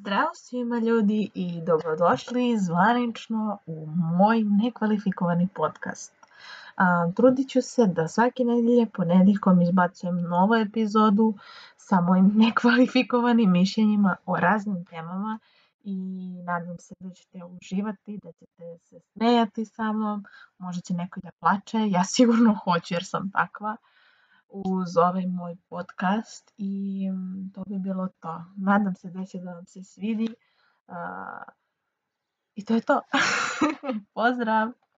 Zdravo svima ljudi i dobrodošli zvanično u moj nekvalifikovani podcast. trudit ću se da svake nedelje ponedjeljkom izbacujem novu epizodu sa mojim nekvalifikovanim mišljenjima o raznim temama i nadam se da ćete uživati, da ćete se smejati sa mnom, možda će neko da plače, ja sigurno hoću jer sam takva uz ovaj moj podcast i mm, to bi bilo to. Nadam se da će da vam se svidi. I to je to. Pozdrav!